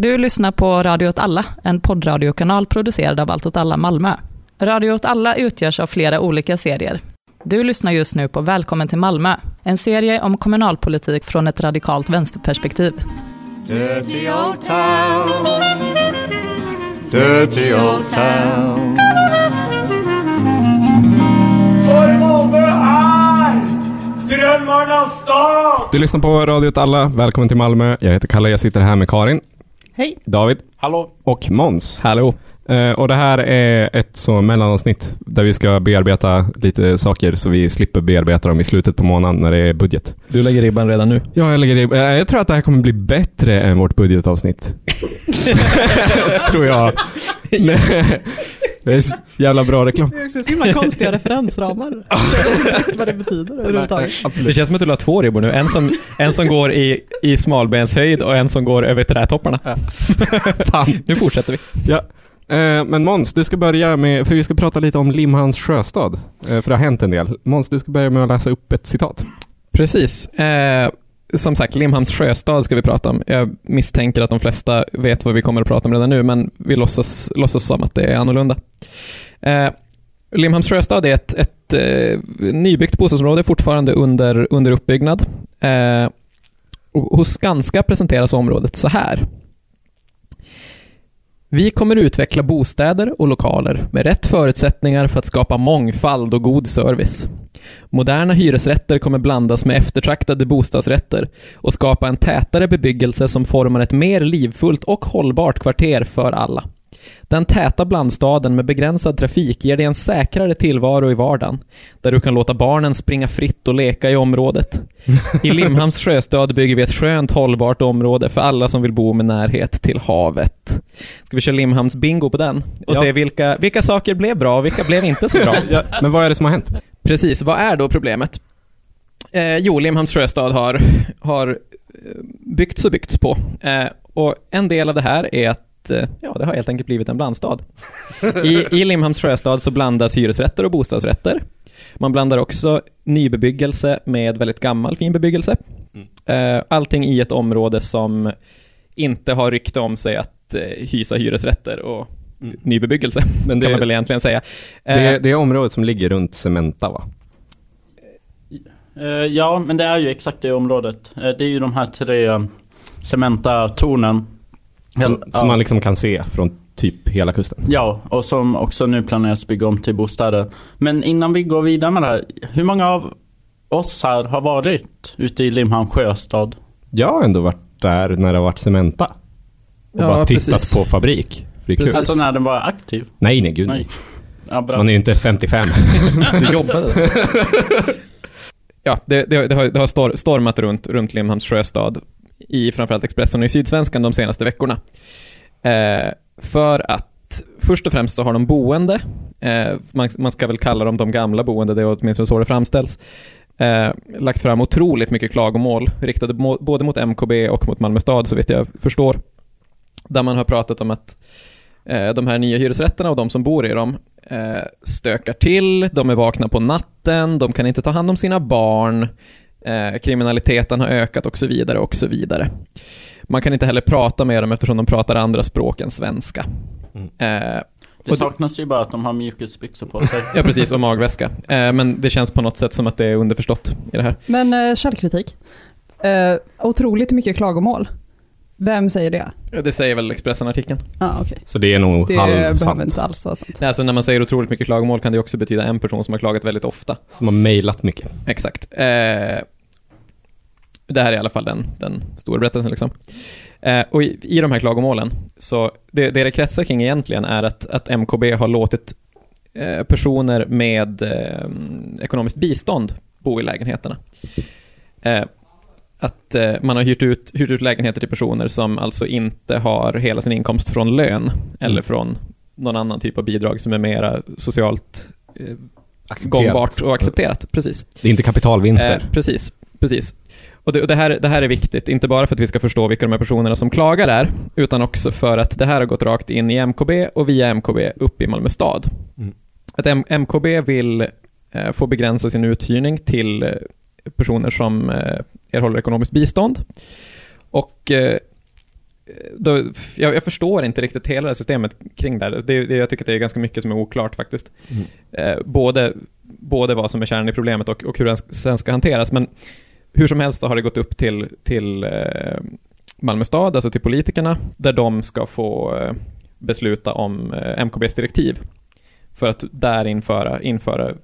Du lyssnar på Radio åt alla, en poddradiokanal producerad av Allt åt alla Malmö. Radio åt alla utgörs av flera olika serier. Du lyssnar just nu på Välkommen till Malmö, en serie om kommunalpolitik från ett radikalt vänsterperspektiv. Dirty old town. Dirty old town. För Malmö är drömmarnas stad! Du lyssnar på Radio åt alla. Välkommen till Malmö. Jag heter Kalle, jag sitter här med Karin. Hej. David. Hallå. Och Måns. Hallå. Eh, och det här är ett så mellanavsnitt där vi ska bearbeta lite saker så vi slipper bearbeta dem i slutet på månaden när det är budget. Du lägger ribban redan nu. Ja, jag, lägger i, eh, jag tror att det här kommer bli bättre än vårt budgetavsnitt. tror jag. Nej, det är så jävla bra reklam. Det är också så himla konstiga referensramar. Jag vet inte vad det betyder överhuvudtaget. Det känns som att du la två ribbor nu. En som, en som går i, i smalbenshöjd och en som går över trädtopparna. Fan. Nu fortsätter vi. Ja. Eh, men Måns, du ska börja med, för vi ska prata lite om Limhamns sjöstad. Eh, för det har hänt en del. Måns, du ska börja med att läsa upp ett citat. Precis. Eh, som sagt, Limhamns sjöstad ska vi prata om. Jag misstänker att de flesta vet vad vi kommer att prata om redan nu, men vi låtsas, låtsas som att det är annorlunda. Eh, Limhamns sjöstad är ett, ett eh, nybyggt bostadsområde, fortfarande under, under uppbyggnad. Eh, hos Skanska presenteras området så här. Vi kommer utveckla bostäder och lokaler med rätt förutsättningar för att skapa mångfald och god service. Moderna hyresrätter kommer blandas med eftertraktade bostadsrätter och skapa en tätare bebyggelse som formar ett mer livfullt och hållbart kvarter för alla. Den täta blandstaden med begränsad trafik ger dig en säkrare tillvaro i vardagen, där du kan låta barnen springa fritt och leka i området. I Limhamns sjöstad bygger vi ett skönt hållbart område för alla som vill bo med närhet till havet. Ska vi köra Limhamns bingo på den? Och Ja. se vilka, vilka saker blev bra och vilka blev inte så bra? Ja, men vad är det som har hänt? Precis, vad är då problemet? Eh, jo, Limhamns sjöstad har, har eh, byggts och byggts på. Eh, och en del av det här är att eh, ja, det har helt enkelt blivit en blandstad. I, I Limhamns sjöstad så blandas hyresrätter och bostadsrätter. Man blandar också nybebyggelse med väldigt gammal fin bebyggelse. Eh, allting i ett område som inte har rykte om sig att eh, hysa hyresrätter och nybebyggelse, Men kan man det, väl egentligen säga. Det, det är området som ligger runt Cementa va? Ja, men det är ju exakt det området. Det är ju de här tre Cementa-tornen. Som, Ja. som man liksom kan se från typ hela kusten. Ja, och som också nu planeras bygga om till bostäder. Men innan vi går vidare med det här. Hur många av oss här har varit ute i Limhamn sjöstad? Jag har ändå varit där när det har varit Cementa. Och Ja, bara tittat precis. på fabrik. För det är kul. Precis. Alltså när den var aktiv? Nej, nej gud. Nej. Ja, bra. Man är ju inte 55. Du jobbade Ja, det, det, det har, det har stor, stormat runt, runt Limhamns sjöstad i framförallt Expressen och i Sydsvenskan de senaste veckorna. Eh, för att först och främst så har de boende, eh, man, man ska väl kalla dem de gamla boende, det är åtminstone så det framställs, eh, lagt fram otroligt mycket klagomål riktade må, både mot MKB och mot Malmö stad så vitt jag förstår. Där man har pratat om att eh, de här nya hyresrätterna och de som bor i dem eh, stökar till, de är vakna på natten, de kan inte ta hand om sina barn, eh, kriminaliteten har ökat och så vidare och så vidare. Man kan inte heller prata med dem eftersom de pratar andra språk än svenska. Mm. Eh, Det saknas ju bara att de har mjukisbyxor på sig. ja, precis, och magväska. Eh, men det känns på något sätt som att det är underförstått i det här. Men eh, källkritik. Eh, otroligt mycket klagomål. Vem säger det? Det säger väl Expressen-artikeln. Ja, ah, okej. Så det är nog Det behöver halvsant. inte alls vara sant. Alltså när man säger otroligt mycket klagomål kan det också betyda en person som har klagat väldigt ofta. Som har mejlat mycket. Exakt. Eh, det här är i alla fall den, den stora berättelsen. Liksom. Eh, och i, i de här klagomålen, så det, det det kretsar kring egentligen är att, att MKB har låtit eh, personer med eh, ekonomiskt bistånd bo i lägenheterna. Att eh, man har hyrt ut, hyrt ut lägenheter till personer som alltså inte har hela sin inkomst från lön eller från någon annan typ av bidrag som är mera socialt eh, gångbart och accepterat. Precis. Det är inte kapitalvinster. Eh, precis, precis. Och, det, och det, här, det här är viktigt, inte bara för att vi ska förstå vilka de här personerna som klagar är, utan också för att det här har gått rakt in i MKB och via MKB upp i Malmö stad. Mm. Att M- MKB vill eh, få begränsa sin uthyrning till eh, personer som eh, erhåller ekonomiskt bistånd. Och eh, då, jag, jag förstår inte riktigt hela det här systemet kring det. Det, det, jag tycker att det är ganska mycket som är oklart faktiskt. Mm. Eh, både, både vad som är kärnan i problemet och, och hur den sen ska hanteras. Men hur som helst så har det gått upp till, till eh, Malmö stad, alltså till politikerna, där de ska få eh, besluta om eh, MKBs direktiv. För att där införa, införa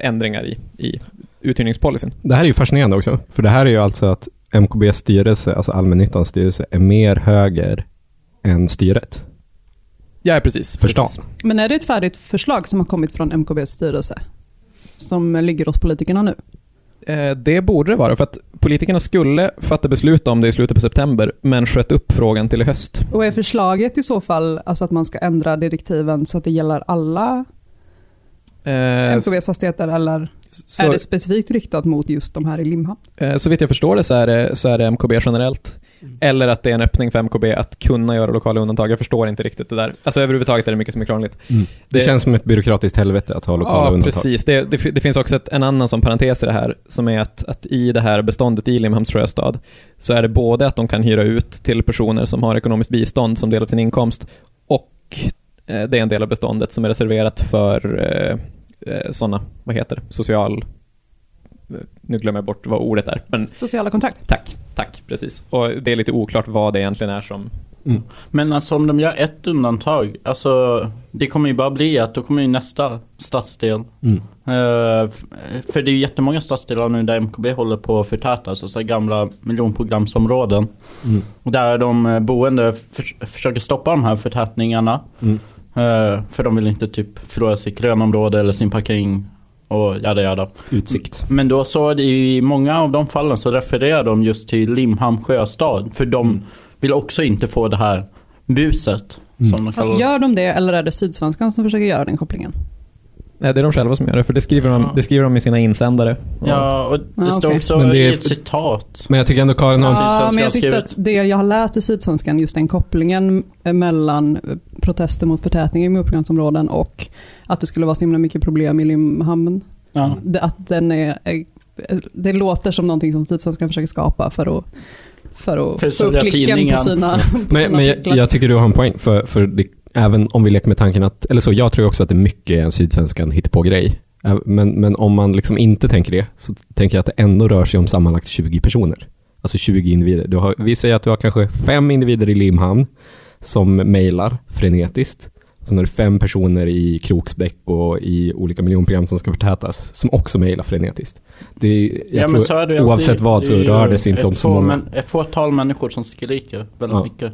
ändringar i, i uthyrningspolicyn. Det här är ju fascinerande också, för det här är ju alltså att MKBs styrelse, alltså allmännyttans styrelse, är mer höger än styret Ja, precis. för stan. precis. Men är det ett färdigt förslag som har kommit från MKBs styrelse? Som ligger hos politikerna nu? Eh, det borde det vara, för att politikerna skulle fatta beslut om det i slutet på september, men sköt upp frågan till i höst. Och är förslaget i så fall alltså att man ska ändra direktiven så att det gäller alla Eh, MKBs fastigheter eller så, är det specifikt riktat mot just de här i Limhamn? eh, så vitt jag förstår det så är det, så är det MKB generellt. Eller att det är en öppning för MKB att kunna göra lokala undantag. Jag förstår inte riktigt det där. Alltså överhuvudtaget är det mycket som är krångligt. Det, Det- känns som ett byråkratiskt helvete att ha lokala Ja, undantag. precis. Det, det, det finns också ett, en annan som parentes i det här, som är att, att i det här beståndet i Limhamns sjöstad, så är det både att de kan hyra ut till personer som har ekonomiskt bistånd som del av sin inkomst, och eh, det är en del av beståndet som är reserverat för eh, sådana, vad heter det, social... eh, Nu glömmer jag bort vad ordet är, men Sociala kontrakt? tack, tack, precis. Och det är lite oklart vad det egentligen är som... Men alltså om de gör ett undantag, alltså det kommer ju bara bli att då kommer ju nästa stadsdel. Mm. Eh, för det är ju jättemånga stadsdelar nu där MKB håller på att förtätas, alltså gamla miljonprogramsområden. Mm. Och där de eh, boende för, försöker stoppa de här förtätningarna. Eh, för de vill inte typ förlora sitt grönområde eller sin parkering och jada jada. Utsikt. Men då så i många av de fallen så refererar de just till Limhamn sjöstad. För de Mm. vill också inte få det här buset. Mm. Som de Fast kallar gör de det eller är det Sydsvenskan som försöker göra den kopplingen? Nej, det är de själva som gör det, för det skriver, de, det skriver de i sina insändare. Ja, och det Ja, står okej. också Men det i är- ett citat. Men jag tycker ändå Karin har... Ja. Men jag tyckte att det jag har läst i Sydsvenskan, just den kopplingen mellan protester mot förtätning i miljonprogramsområden och att det skulle vara så himla mycket problem i Limhamn. Ja. Det- Att den är, är- det låter som någonting som Sydsvenskan försöker skapa för att, för att För att få upp klicken på sina, på Men, sina men jag, jag tycker du har en poäng, för, för det, även om vi leker med tanken att, eller så, jag tror också att det mycket är en sydsvenskan hittepå-grej. Men, men om man liksom inte tänker det, så tänker jag att det ändå rör sig om sammanlagt 20 personer. Alltså 20 individer. Du har, vi säger att du har kanske fem individer i Limhamn som mejlar frenetiskt. Sen har du fem personer i Kroksbäck och i olika miljonprogram som ska förtätas, som också mejlar frenetiskt. Det är, Ja, tror, så är det oavsett alltid. vad så Det är rör det sig inte om så många. Men ett fåtal människor som skriker väldigt Ja. mycket.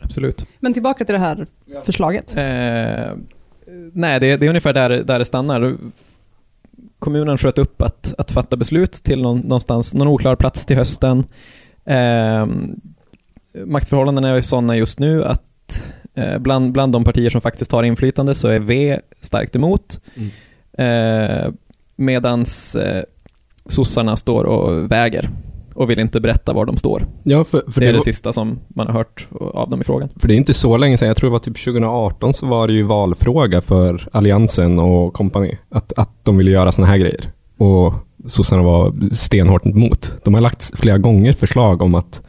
Absolut. Men tillbaka till det här förslaget. Eh, nej, det, det är ungefär där, där det stannar. Kommunen sköt upp att, att fatta beslut till någon, någonstans, någon oklar plats till hösten. Eh, maktförhållandena är sådana just nu att eh, bland, bland de partier som faktiskt har inflytande så är V starkt emot. Mm. Eh, medans eh, sossarna står och väger och vill inte berätta var de står. Ja, för, för det är var- det sista som man har hört av dem i frågan. För det är inte så länge sedan, jag tror det var typ 2018 så var det ju valfråga för Alliansen och kompani. Att, att de ville göra såna här grejer. Och sossarna var stenhårt emot. De har lagt flera gånger förslag om att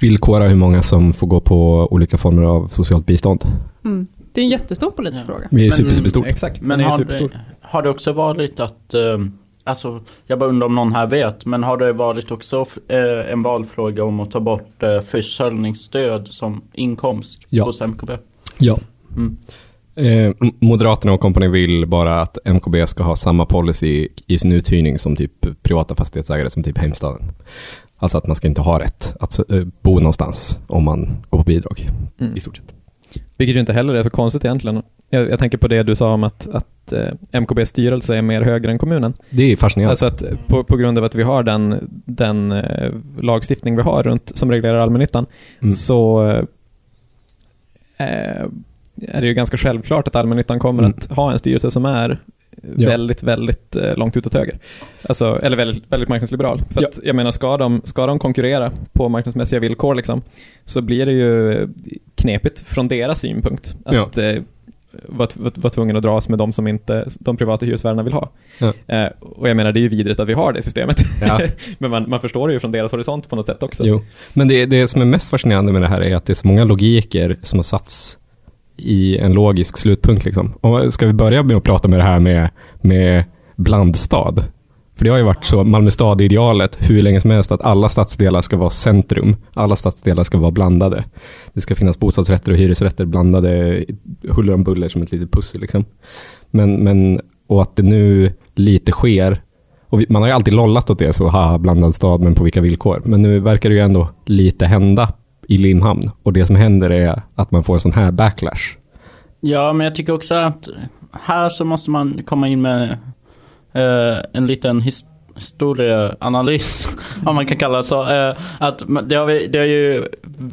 villkora hur många som får gå på olika former av socialt bistånd. Mm. Det är en jättestor politisk Ja. fråga. Det är super, superstort. Exakt, Men är har superstor. det, har det också varit att, eh, alltså jag bara undrar om någon här vet, men har det varit också eh, en valfråga om att ta bort eh, försörjningsstöd som inkomst Ja. hos MKB? Ja. Mm. Eh, Moderaterna och kompani vill bara att MKB ska ha samma policy i sin uthyrning som typ privata fastighetsägare som typ Heimstaden. Alltså att man ska inte ha rätt att bo någonstans om man går på bidrag Mm. i stort sett. Vilket ju inte heller är så konstigt egentligen. Jag, jag tänker på det du sa om att, att eh, MKBs styrelse är mer högre än kommunen. Det är fascinerande. Alltså att eh, på, på grund av att vi har den, den eh, lagstiftning vi har runt, som reglerar allmännyttan, Mm. så eh, är det ju ganska självklart att allmännyttan kommer Mm. att ha en styrelse som är Ja. väldigt, väldigt eh, långt utåt höger. Alltså, eller väldigt, väldigt marknadsliberal. För Ja. att, jag menar, ska de, ska de konkurrera på marknadsmässiga villkor liksom, så blir det ju knepigt från deras synpunkt att Ja. Vara var, var tvungen att dras med de som inte de privata hyresvärdarna vill ha. Ja. Eh, och jag menar, det är ju vidrigt att vi har det systemet. Ja. Men man, man förstår det ju från deras horisont på något sätt också. Jo. Men det, det som är mest fascinerande med det här är att det är så många logiker som har satts i en logisk slutpunkt. Liksom. Och ska vi börja med att prata med det här med, med blandstad? För det har ju varit så, Malmö stad-idealet hur länge som helst, att alla stadsdelar ska vara centrum. Alla stadsdelar ska vara blandade. Det ska finnas bostadsrätter och hyresrätter blandade huller om buller som ett litet pussel. Liksom. Men, men, och att det nu lite sker och vi, man har ju alltid lollat åt det, så ha blandad stad, men på vilka villkor. Men nu verkar det ju ändå lite hända i Limhamn. Och det som händer är att man får en sån här backlash. Ja, men jag tycker också att här så måste man komma in med eh, en liten his historieanalys, om man kan kalla det så. Eh, att det har, vi, det har ju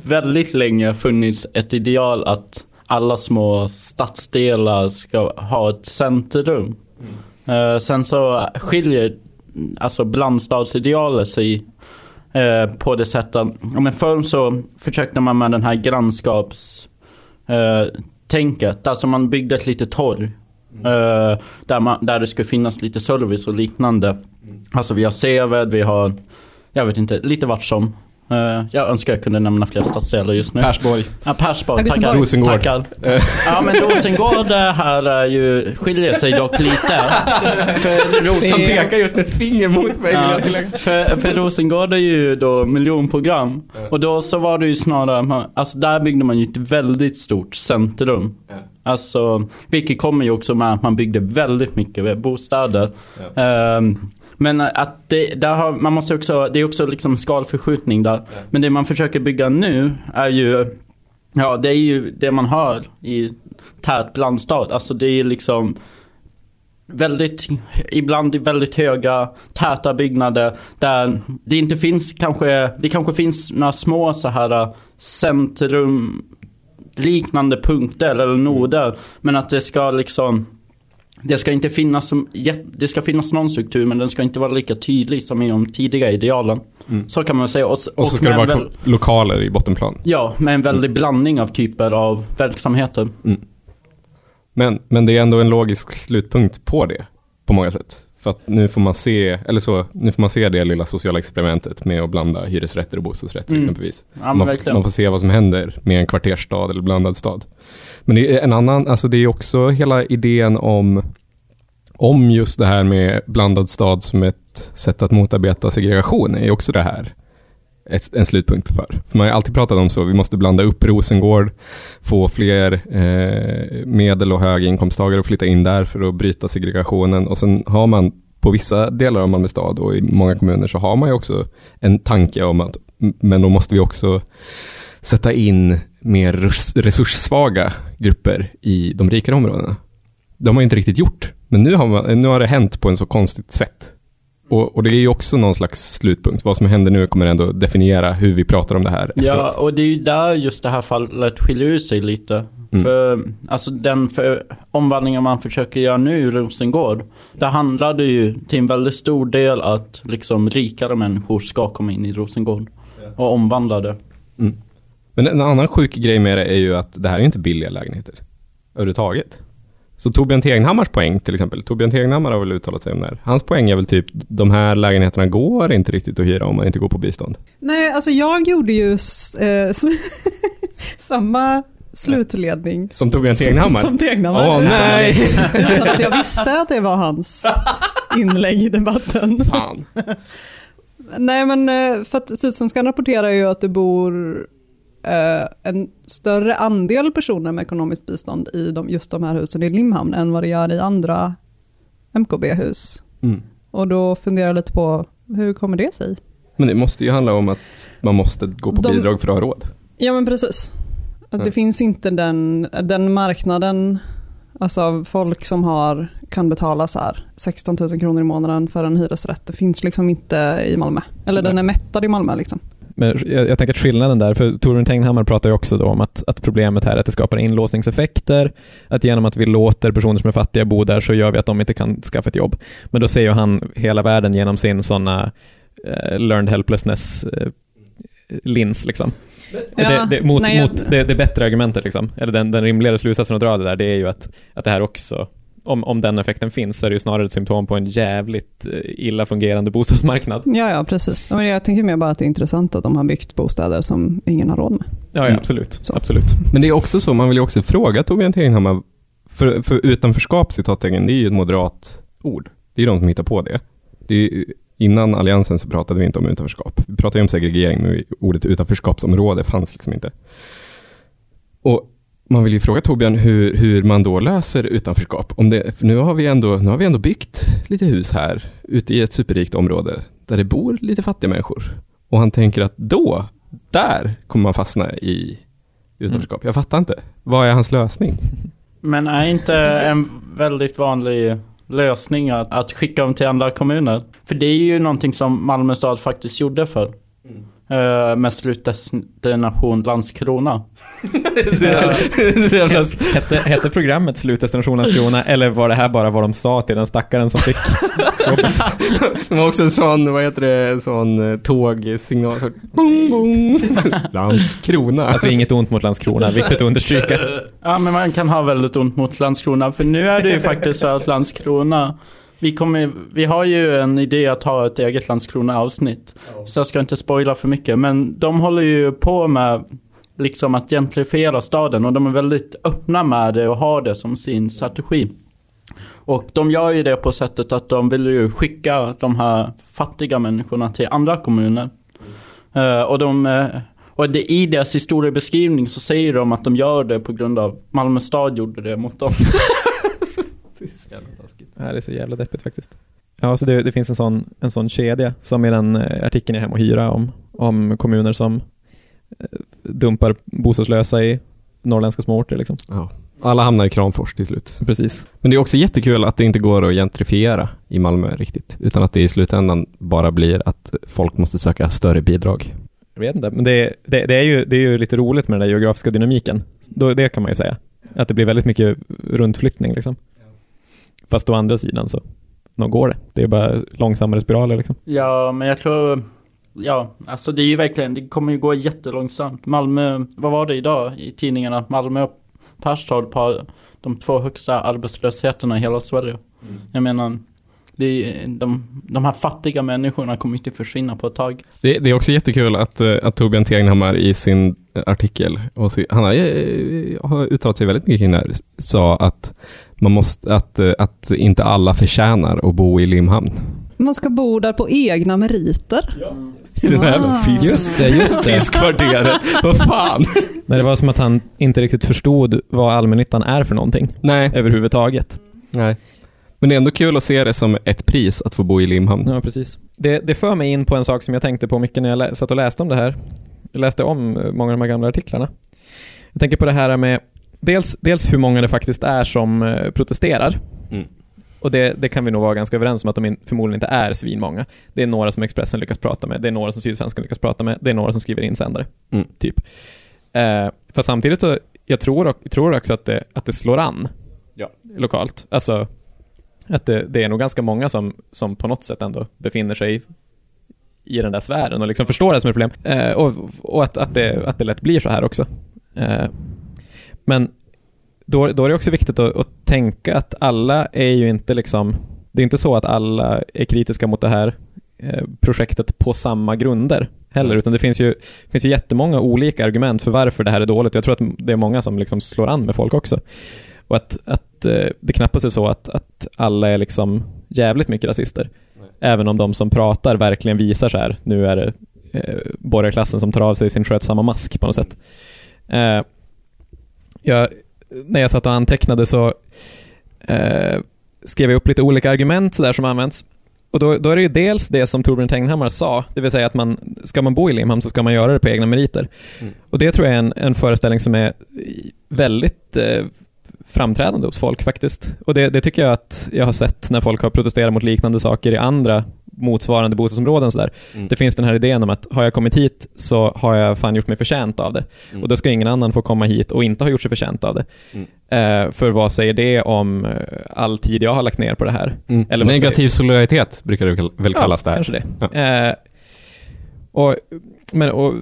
väldigt länge funnits ett ideal att alla små stadsdelar ska ha ett centrum. Eh, sen så skiljer alltså blandstadsidealet sig uh, på det sättet att ja, men förr så försökte man med den här grannskaps Uh, tänket. Alltså man byggde ett litet torg. Uh, där, man, där det skulle finnas lite service och liknande. Alltså vi har Seved, vi har, jag vet inte, lite vart som. Eh, jag önskar jag kunde nämna fler stadsdelar just nu. Persborg. Ja, Persborg, tackar. Rosengård. tackar. Ja men Rosengård eh, här är ju, skiljer sig dock lite. För Rosengård, just ett finger mot mig, Ja, för, för Rosengård är ju då miljonprogram. Och då så var det ju snarare, alltså där byggde man ju ett väldigt stort centrum. Alltså, vilket kommer ju också med att man byggde väldigt mycket bostäder. Ehm, men att det, där har, man måste också, det är också liksom skalförskjutning där. Men det man försöker bygga nu är ju, ja det är ju det man hör i tät blandstad. Alltså det är liksom väldigt, ibland väldigt höga, täta byggnader där det inte finns kanske, det kanske finns några små så här centrum liknande punkter eller noder. Men att det ska liksom det ska inte finnas som, det ska finnas någon struktur men den ska inte vara lika tydlig som i de tidiga idealen. Så kan man säga. Och, s- Och så och ska det vara väl- lokaler i bottenplan. Ja, med en väldig blandning av typer av verksamheter. Men, men det är ändå en logisk slutpunkt på det, på många sätt. För att nu får man se, eller så, nu får man se det lilla sociala experimentet med att blanda hyresrätter och bostadsrätter Mm. exempelvis. Ja, man, man får se vad som händer med en kvartersstad eller blandad stad. Men det är en annan, alltså det är också hela idén om, om just det här med blandad stad som ett sätt att motarbeta segregation är också det här ett, en slutpunkt för. För man har alltid pratat om så, vi måste blanda upp Rosengård, få fler eh, medel och höginkomsttagare att flytta in där för att bryta segregationen. Och sen har man på vissa delar av Malmö stad och i många kommuner så har man ju också en tanke om att men då måste vi också sätta in mer resurssvaga grupper i de rikare områdena. Det har man inte riktigt gjort, men nu har, man, nu har det hänt på en så konstigt sätt. Och, och det är ju också någon slags slutpunkt. Vad som händer nu kommer ändå definiera hur vi pratar om det här Ja, efteråt. och det är ju där just det här fallet skiljer ut sig lite. Mm. För alltså den för omvandlingen man försöker göra nu i Rosengård. Där handlar det ju till en väldigt stor del att liksom rikare människor ska komma in i Rosengård. Och omvandla det. Men en annan sjuk grej med det är ju att det här är inte billiga lägenheter överhuvudtaget. Så Torbjörn Tegnhammars poäng till exempel, Torbjörn Tegnhammar har väl uttalat sig om det här. Hans poäng är väl typ, de här lägenheterna går inte riktigt att hyra om man inte går på bistånd. Nej, alltså jag gjorde ju eh, samma slutledning Som Torbjörn Tegnhammar? som, som Tegnhammar. Åh nej! Utan att jag visste att det var hans inlägg i debatten. Fan. Nej, men eh, för att Sydsvenskan rapporterar ju att det bor en större andel personer med ekonomiskt bistånd i de, just de här husen i Limhamn än vad det gör i andra MKB-hus. Mm. Och då funderar jag lite på hur kommer det sig? Men det måste ju handla om att man måste gå på De- bidrag för att ha råd. Ja men precis. Att det Ja. finns inte den, den marknaden, alltså folk som har, kan betala så här 16 000 kronor i månaden för en hyresrätt. Det finns liksom inte i Malmö. Eller den är mättad i Malmö liksom. Men jag, jag tänker att skillnaden där, för Torbjörn Tegnhammar pratar ju också då om att, att problemet här är att det skapar inlåsningseffekter, att genom att vi låter personer som är fattiga bo där så gör vi att de inte kan skaffa ett jobb. Men då ser ju han hela världen genom sin sådana eh, learned helplessness eh, lins liksom. Ja, det, det, mot, nej, mot det, det bättre argumentet liksom, eller den, den rimligare slutsatsen att dra det där, det är ju att, att det här också, om, om den effekten finns, så är det ju snarare ett symptom på en jävligt eh, illa fungerande bostadsmarknad. Ja, ja, precis. Jag tänker mer bara att det är intressant att de har byggt bostäder som ingen har råd med. Ja, ja absolut. Så. absolut. Men det är också så, man vill ju också fråga Torbjörn Tegnhammar, för, för utanförskap, citattecken, det är ju ett moderat ord. Det är ju de som hittar på det. det är, innan alliansen så pratade vi inte om utanförskap. Vi pratade ju om segregering, men ordet utanförskapsområde fanns liksom inte. Och man vill ju fråga Torbjörn hur, hur man då löser utanförskap. Om det, nu har, vi ändå, nu har vi ändå byggt lite hus här, ute i ett superrikt område, där det bor lite fattiga människor. Och han tänker att då, där kommer man fastna i utanförskap. Jag fattar inte. Vad är hans lösning? Men är inte en väldigt vanlig lösning att, att skicka dem till andra kommuner? För det är ju någonting som Malmö stad faktiskt gjorde för. Uh, med slutdestination Landskrona. Hette, hette programmet Slutdestination Landskrona, eller var det här bara vad de sa till den stackaren som fick Det var också en sån, vad heter det, en sån eh, tågsignal. Så, boom, boom. Landskrona. Alltså inget ont mot Landskrona, viktigt att understryka. Ja men man kan ha väldigt ont mot Landskrona. För nu är det ju faktiskt så att Landskrona vi, kommer, vi har ju en idé att ha ett eget Landskrona-avsnitt. Så jag ska inte spoila för mycket. Men de håller ju på med liksom att gentrifiera staden och de är väldigt öppna med det och har det som sin strategi. Och de gör ju det på sättet att de vill ju skicka de här fattiga människorna till andra kommuner. Eh, och de, eh, och det, i deras historiebeskrivning så säger de att de gör det på grund av Malmö stad gjorde det mot dem. Det här är så jävla deppigt faktiskt. Ja, så det, det finns en sån, en sån kedja som i den eh, artikeln i Hem och Hyra om, om kommuner som eh, dumpar bostadslösa i norrländska småorter liksom. Ja. Alla hamnar i Kramfors till slut. Precis. Men det är också jättekul att det inte går att gentrifiera i Malmö riktigt, utan att det i slutändan bara blir att folk måste söka större bidrag. Jag vet inte, men det, det, det, är ju, det är ju lite roligt med den där geografiska dynamiken. Då, det kan man ju säga. Att det blir väldigt mycket rundflyttning liksom. Fast å andra sidan så, nog går det. Det är bara långsammare spiraler liksom. Ja, men jag tror... Ja, alltså det är ju verkligen, det kommer ju gå jättelångsamt. Malmö, vad var det idag i tidningarna? Malmö och Perstorp har de två högsta arbetslösheterna i hela Sverige. Jag menar, det är, de, de här fattiga människorna kommer inte försvinna på ett tag. Det, det är också jättekul att, eh, att Torbjörn Tegnhammar i sin artikel, och så, han har, har uttalat sig väldigt mycket kring det här, sa att, man måste, att, att inte alla förtjänar att bo i Limhamn. Man ska bo där på egna meriter. I den här Ah. fisk- Just det, just det. Fiskkvarteret. Vad fan? Nej, det var som att han inte riktigt förstod vad allmännyttan är för någonting Nej, överhuvudtaget. nej. Men det är ändå kul att se det som ett pris att få bo i Limhamn. Ja, precis. Det, det för mig in på en sak som jag tänkte på mycket när jag satt och läste om det här. Läste om eh, många av de här gamla artiklarna. Jag tänker på det här med dels, dels hur många det faktiskt är som eh, protesterar. Mm. Och det, det kan vi nog vara ganska överens om att de in, förmodligen inte är svinmånga. Det är några som Expressen lyckas prata med, det är några som Sydsvenskan lyckas prata med, det är några som skriver insändare. Mm. Typ. Eh, fast samtidigt så, jag tror, och, tror också att det, att det slår an Ja. lokalt. Alltså, att det, det är nog ganska många som, som på något sätt ändå befinner sig i den där sfären och liksom förstår det som ett problem. Eh, och och att, att, det, att det lätt blir så här också. Eh, men då, då är det också viktigt att, att tänka att alla är ju inte liksom, det är inte så att alla är kritiska mot det här eh, projektet på samma grunder heller, utan det finns ju, finns ju jättemånga olika argument för varför det här är dåligt. Jag tror att det är många som liksom slår an med folk också. Och att, att eh, det knappast är så att, att alla är liksom jävligt mycket rasister. Även om de som pratar verkligen visar så här, nu är det eh, borgarklassen som tar av sig sin skötsamma mask på något sätt. Eh, jag, när jag satt och antecknade så eh, skrev jag upp lite olika argument så där som används. Och då, då är det ju dels det som Torbjörn Tegnhammar sa, det vill säga att man, ska man bo i Limhamn så ska man göra det på egna meriter. Mm. Och det tror jag är en, en föreställning som är väldigt eh, framträdande hos folk faktiskt. Och det, det tycker jag att jag har sett när folk har protesterat mot liknande saker i andra motsvarande bostadsområden. Så där. Mm. Det finns den här idén om att har jag kommit hit så har jag fan gjort mig förtjänt av det. Mm. Och då ska ingen annan få komma hit och inte ha gjort sig förtjänt av det. Mm. Eh, för vad säger det om eh, all tid jag har lagt ner på det här? Mm. Eller Negativ solidaritet brukar det väl- väl kallas ja, där. kanske det. Ja. Eh, Och, men, och,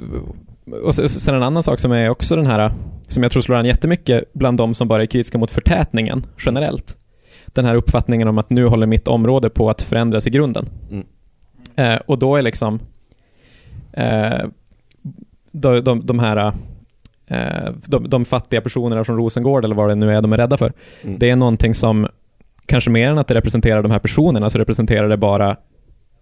och sen en annan sak som är också den här, som jag tror slår an jättemycket bland de som bara är kritiska mot förtätningen generellt. Den här uppfattningen om att nu håller mitt område på att förändras i grunden. Mm. Eh, och då är liksom eh, de, de, de här eh, de, de fattiga personerna från Rosengård eller vad det nu är de är rädda för. Mm. Det är någonting som kanske mer än att det representerar de här personerna så representerar det bara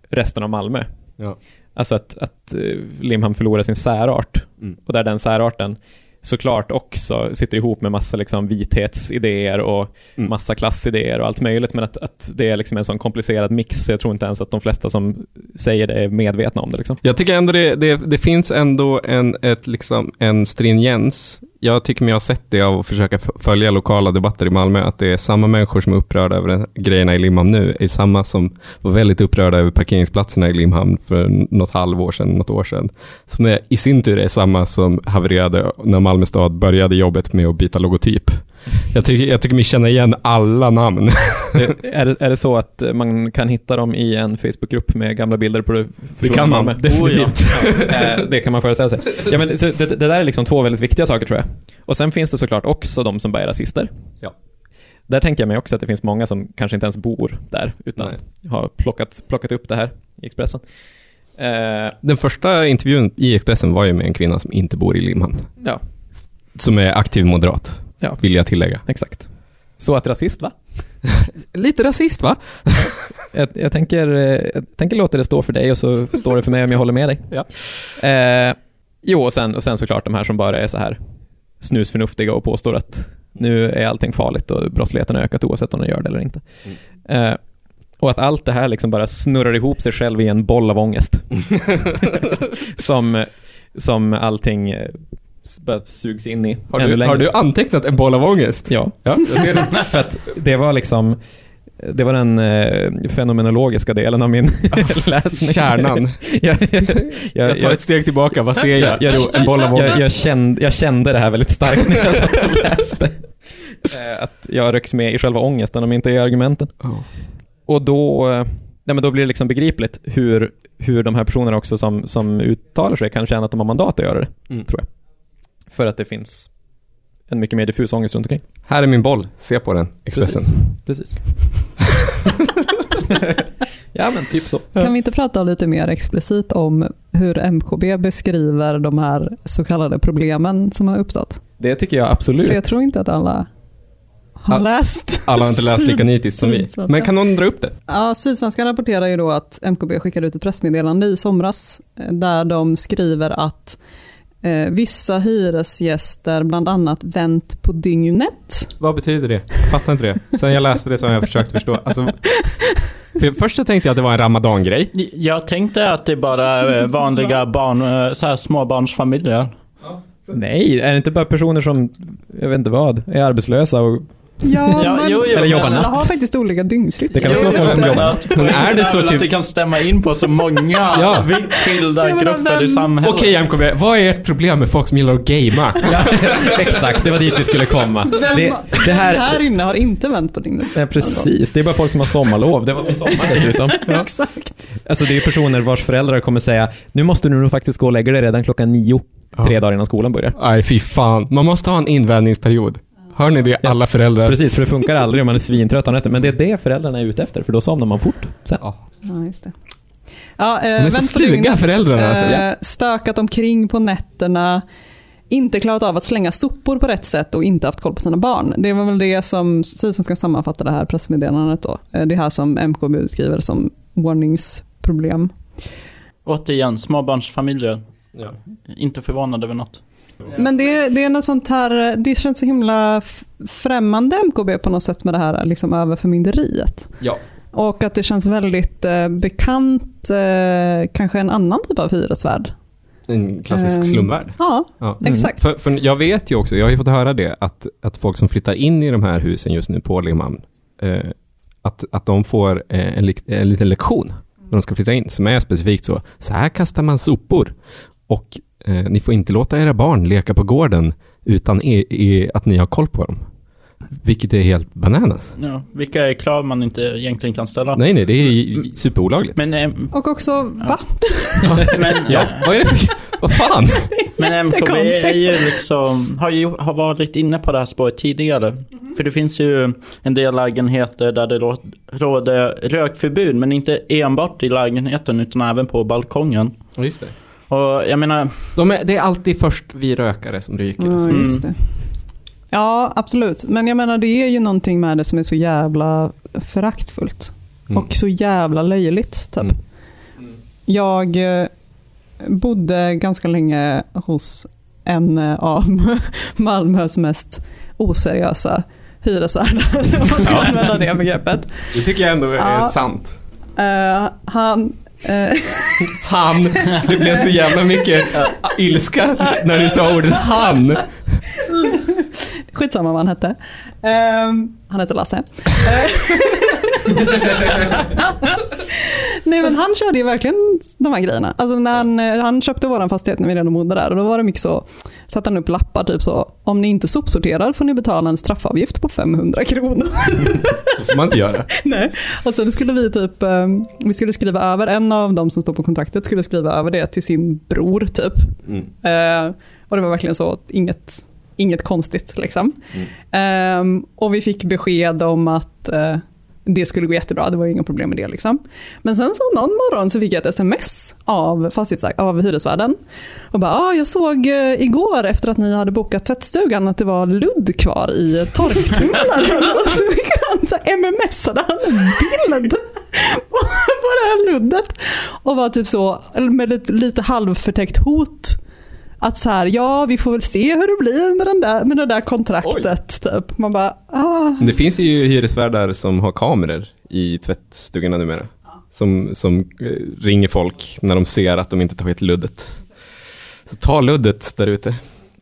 resten av Malmö. Ja. Alltså att, att eh, Limhamn förlorar sin särart Mm. och där den särarten såklart också sitter ihop med massa liksom vithetsidéer och Mm. massa klassidéer och allt möjligt men att, att det är liksom en sån komplicerad mix så jag tror inte ens att de flesta som säger det är medvetna om det liksom. Jag tycker ändå det, det, det finns ändå en, ett, liksom, en stringens. Jag tycker mig ha sett det av att försöka följa lokala debatter i Malmö, att det är samma människor som är upprörda över grejerna i Limhamn nu, är samma som var väldigt upprörda över parkeringsplatserna i Limhamn för något halvår sedan, något år sedan. Som är, i sin tur är samma som havererade när Malmö stad började jobbet med att byta logotyp. Jag tycker, jag tycker mig känna igen alla namn. Är, det, är det så att man kan hitta dem i en Facebookgrupp med gamla bilder på det Det kan man, Malmö? definitivt. Eh, det kan man föreställa sig. Ja, men så det, det där är liksom två väldigt viktiga saker tror jag. Och sen finns det såklart också de som bara är rasister. Ja. Där tänker jag mig också att det finns många som kanske inte ens bor där, utan Nej. har plockat, plockat upp det här i Expressen. Eh, Den första intervjun i Expressen var ju med en kvinna som inte bor i Limhamn. ja, Som är aktiv moderat, Ja. vill jag tillägga. exakt. Så att rasist, va? Lite rasist va? Jag, jag, tänker, eh, jag tänker låta det stå för dig och så står det för mig om jag håller med dig. Ja. Eh, jo, och sen, och sen såklart de här som bara är så här snusförnuftiga och påstår att nu är allting farligt och brottsligheten har ökat oavsett om den gör det eller inte. Eh, och att allt det här liksom bara snurrar ihop sig själv i en boll av ångest. som, som allting bara sugs in i Har du, har du antecknat en boll av ångest? Ja. Ja, jag ser det. För att det var liksom det var den eh, fenomenologiska delen av min läsning. Kärnan. jag, jag, Jag tar ett steg tillbaka, vad ser jag? jag, Jo, en boll av ångest. jag, jag, kände, jag kände det här väldigt starkt när jag satt och läste. Eh, Att jag rycks med i själva ångesten, om inte i argumenten. Ja. Och då, eh, nej men då blir det liksom begripligt hur, hur de här personerna också som, som uttalar sig kan känna att de har mandat att göra det, Mm. tror jag. För att det finns en mycket mer diffus ångest runt omkring. Här är min boll, se på den, Expressen. Precis. ja men typ så. Kan vi inte prata lite mer explicit om hur MKB beskriver de här så kallade problemen som har uppstått? Det tycker jag absolut. För jag tror inte att alla har All- läst. Alla har inte läst lika nitiskt som vi. Men kan någon dra upp det? Ja, Sydsvenskan rapporterar ju då att MKB skickade ut ett pressmeddelande i somras eh, där de skriver att eh, vissa hyresgäster bland annat vänt på dygnet. Vad betyder det? Fattar inte det. Sen jag läste det så har jag försökt förstå. Alltså, för först så tänkte jag att det var en ramadan-grej. Jag tänkte att det bara är vanliga barn, eh, så här småbarnsfamiljer. Nej, är det inte bara personer som, jag vet inte vad, är arbetslösa och Ja, Ja, men jo, jo, Eller jobbar alla natt. har faktiskt olika dygnsrytm. Det kan också vara folk som jobbar. att- Men är det så att typ- det kan stämma in på så många Ja. skilda Ja, men grupper i vem- samhället. Okej MKB, vad är ert problem med folk som gillar att gamea? Exakt, det var dit vi skulle komma. Vem, Det, det här, här inne har inte vänt på dygnet. ja, precis, det är bara folk som har sommarlov. Det var på sommaren dessutom. Exakt. Alltså det är personer vars föräldrar kommer säga, nu måste du nog faktiskt gå och lägga dig redan klockan nio, tre dagar innan skolan börjar. Nej, fy fan. Man måste ha en invändningsperiod. Hör ni det, alla föräldrar? Precis, för det funkar aldrig om man är svintrött efter. Men det är det föräldrarna är ute efter, för då somnar man fort. Sen. Ja, just det. Ja, eh, är så sluga, föräldrarna, alltså. Eh, stökat omkring på nätterna, inte klarat av att slänga sopor på rätt sätt och inte haft koll på sina barn. Det var väl det som Sydsvenskan sammanfatta det här pressmeddelandet då. Eh, Det här som MKB beskriver som ordningsproblem. Återigen, småbarnsfamiljer. Ja. Inte förvånad över något. Men det, det är något sånt här, det känns så himla främmande MKB på något sätt med det här liksom överförmynderiet. Ja. Och att det känns väldigt eh, bekant, eh, kanske en annan typ av hyresvärd. En klassisk Ehm, slumvärld. Ja, Ja. exakt. För, för jag vet ju också, jag har ju fått höra det, att, att folk som flyttar in i de här husen just nu på Limhamn, eh, att, att de får eh, en, en liten lektion när de ska flytta in, som är specifikt så, så här kastar man sopor. Och eh, ni får inte låta era barn leka på gården utan e, e, att ni har koll på dem. Vilket är helt bananas. Ja, vilka är krav man inte egentligen kan ställa? Nej, nej, det är superolagligt. Men, eh, Och också, va? men, Ja, vad är det för... Vad fan? men MKB är ju liksom, har ju har varit inne på det här spåret tidigare. För det finns ju en del lägenheter där det rå- råder rökförbud, men inte enbart i lägenheten utan även på balkongen. Ja, just det. Och jag menar, De är, det är alltid först vi rökare som ryker. Ja, just det. Ja, absolut. Men jag menar, det är ju någonting med det som är så jävla föraktfullt. Mm. Och så jävla löjligt. Typ. Mm. Jag eh, bodde ganska länge hos en eh, av Malmös mest oseriösa hyresvärdar, om man ska använda det begreppet. Det tycker jag ändå är Ja. sant. Eh, han... Eh. Han. Det blev så jävla mycket ilska när du sa ordet han. Skitsamma vad han hette. Um, han hette Lasse. Eh. Nej men han körde ju verkligen de här grejerna. Alltså när han, eh, han köpte vår fastighet när vi redan bodde där och då var det mycket så, satte han upp lappar typ så, om ni inte sopsorterar får ni betala en straffavgift på 500 kronor. Så får man inte göra. Nej. Och sen skulle vi typ, eh, vi skulle skriva över, en av de som stod på kontraktet skulle skriva över det till sin bror typ. Mm. Eh, och det var verkligen så, inget, inget konstigt liksom. Ehm, och vi fick besked om att eh, det skulle gå jättebra, det var inga problem med det. Liksom. Men sen så någon morgon så fick jag ett sms av, fastighetsäg- av hyresvärden. Och bara, ah, jag såg eh, igår efter att ni hade bokat tvättstugan att det var ludd kvar i torktumlaren. och så fick han så mmsade han en bild på på det här luddet. Och var typ så, med lite, lite halvförtäckt hot. Att så här, ja vi får väl se hur det blir med, den där, med det där kontraktet. Typ. Man bara, ah. Det finns ju hyresvärdar som har kameror i tvättstugorna numera. Som, som eh, ringer folk när de ser att de inte tagit luddet. Så ta luddet där ute.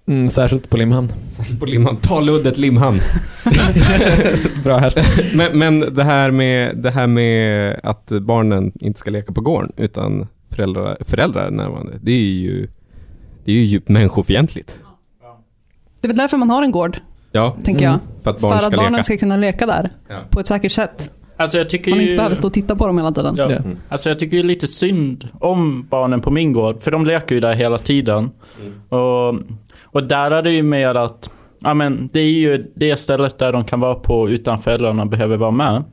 Mm, särskilt på Limhamn. På Limhamn. Ta luddet Limhamn. Bra här. Men, men det, här med, det här med att barnen inte ska leka på gården utan föräldrar, föräldrar är närvarande. Det är ju, det är ju djupt människofientligt. Det är väl därför man har en gård, Ja, tänker jag. för att barn För ska att barnen leka. ska kunna leka där Ja. på ett säkert sätt. alltså jag tycker Man ju... inte behöver stå och titta på dem hela tiden. Ja. Ja. Alltså jag tycker ju lite synd om barnen på min gård, för de leker ju där hela tiden. Och, och där är det ju mer att, ja men det är ju det stället där de kan vara på utan föräldrarna behöver vara med.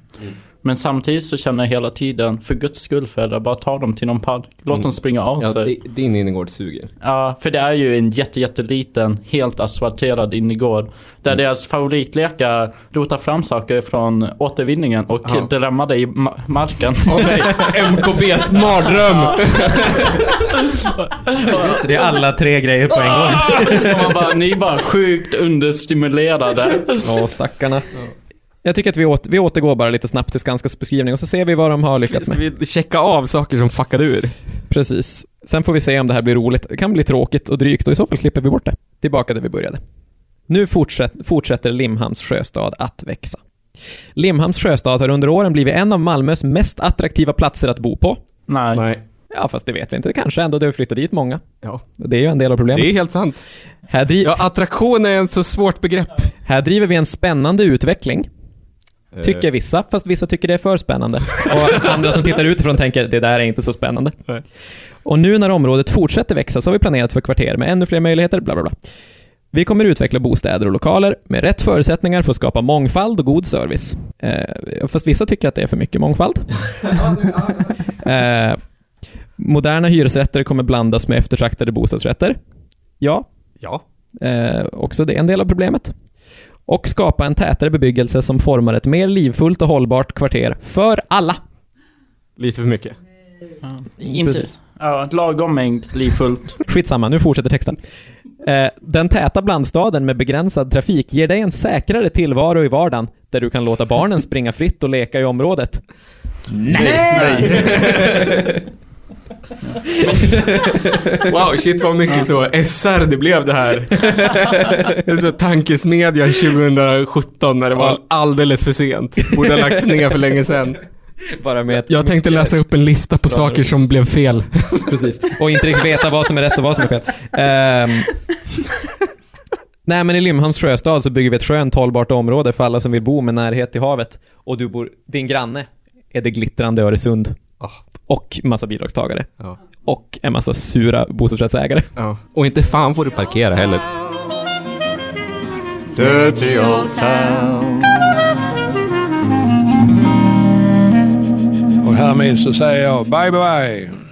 Men samtidigt så känner jag hela tiden, för guds skull föräldrar, bara ta dem till någon park. Låt Mm. dem springa av Ja, sig. di- din innergård suger. Ja, för det är ju en jätte, jätteliten, helt asfalterad innergård. Där Mm. deras favoritlekar rotar fram saker från återvinningen och Ja. drämmer det i ma- marken. MKBs mardröm! Just det, det är alla tre grejer på en gång. Man bara, ni är bara sjukt understimulerade. Ja, stackarna. Jag tycker att vi, åter, vi återgår bara lite snabbt till Skanskas beskrivning och så ser vi vad de har lyckats Ska med. vi checka av saker som fuckade ur? Precis. Sen får vi se om det här blir roligt. Det kan bli tråkigt och drygt och i så fall klipper vi bort det. Tillbaka där vi började. Nu fortsätt, fortsätter Limhamns sjöstad att växa. Limhamns sjöstad har under åren blivit en av Malmös mest attraktiva platser att bo på. Nej. Nej. Ja, fast det vet vi inte. Kanske ändå det har flyttat dit många. Ja, Det är ju en del av problemet. det är helt sant. Här, Ja, attraktion är ett så svårt begrepp. här driver vi en spännande utveckling, tycker vissa, fast vissa tycker det är för spännande. Och andra som tittar utifrån tänker, det där är inte så spännande. Nej. Och nu när området fortsätter växa så har vi planerat för kvarter med ännu fler möjligheter, bla bla bla. Vi kommer utveckla bostäder och lokaler med rätt förutsättningar för att skapa mångfald och god service. Eh, fast vissa tycker att det är för mycket mångfald. eh, moderna hyresrätter kommer blandas med eftertraktade bostadsrätter. Ja, Ja. Eh, också det är en del av problemet. Och skapa en tätare bebyggelse som formar ett mer livfullt och hållbart kvarter för alla. Lite för mycket. Inte. Precis. Ja, lagom mängd livfullt. Skitsamma, nu fortsätter texten. Eh, den täta blandstaden med begränsad trafik ger dig en säkrare tillvaro i vardagen där du kan låta barnen springa fritt och leka i området. Nej! wow, shit vad mycket så SR det blev det här. Det är så tankesmedjan 2017 när det var alldeles för sent. Borde ha lagts ner för länge sedan. Bara med Jag tänkte läsa upp en lista på saker som blev fel. Precis. Och inte riktigt veta vad som är rätt och vad som är fel. Ehm, Nej, men i Limhamns sjöstad så bygger vi ett skönt hållbart område för alla som vill bo med närhet till havet. Och du bor, din granne är det glittrande Öresund. Ah. Och massa bidragstagare. Ja. Och en massa sura bostadsrättsägare. Ja. Och inte fan får du parkera heller. Dirty old town. Och härmed så säger jag bye bye.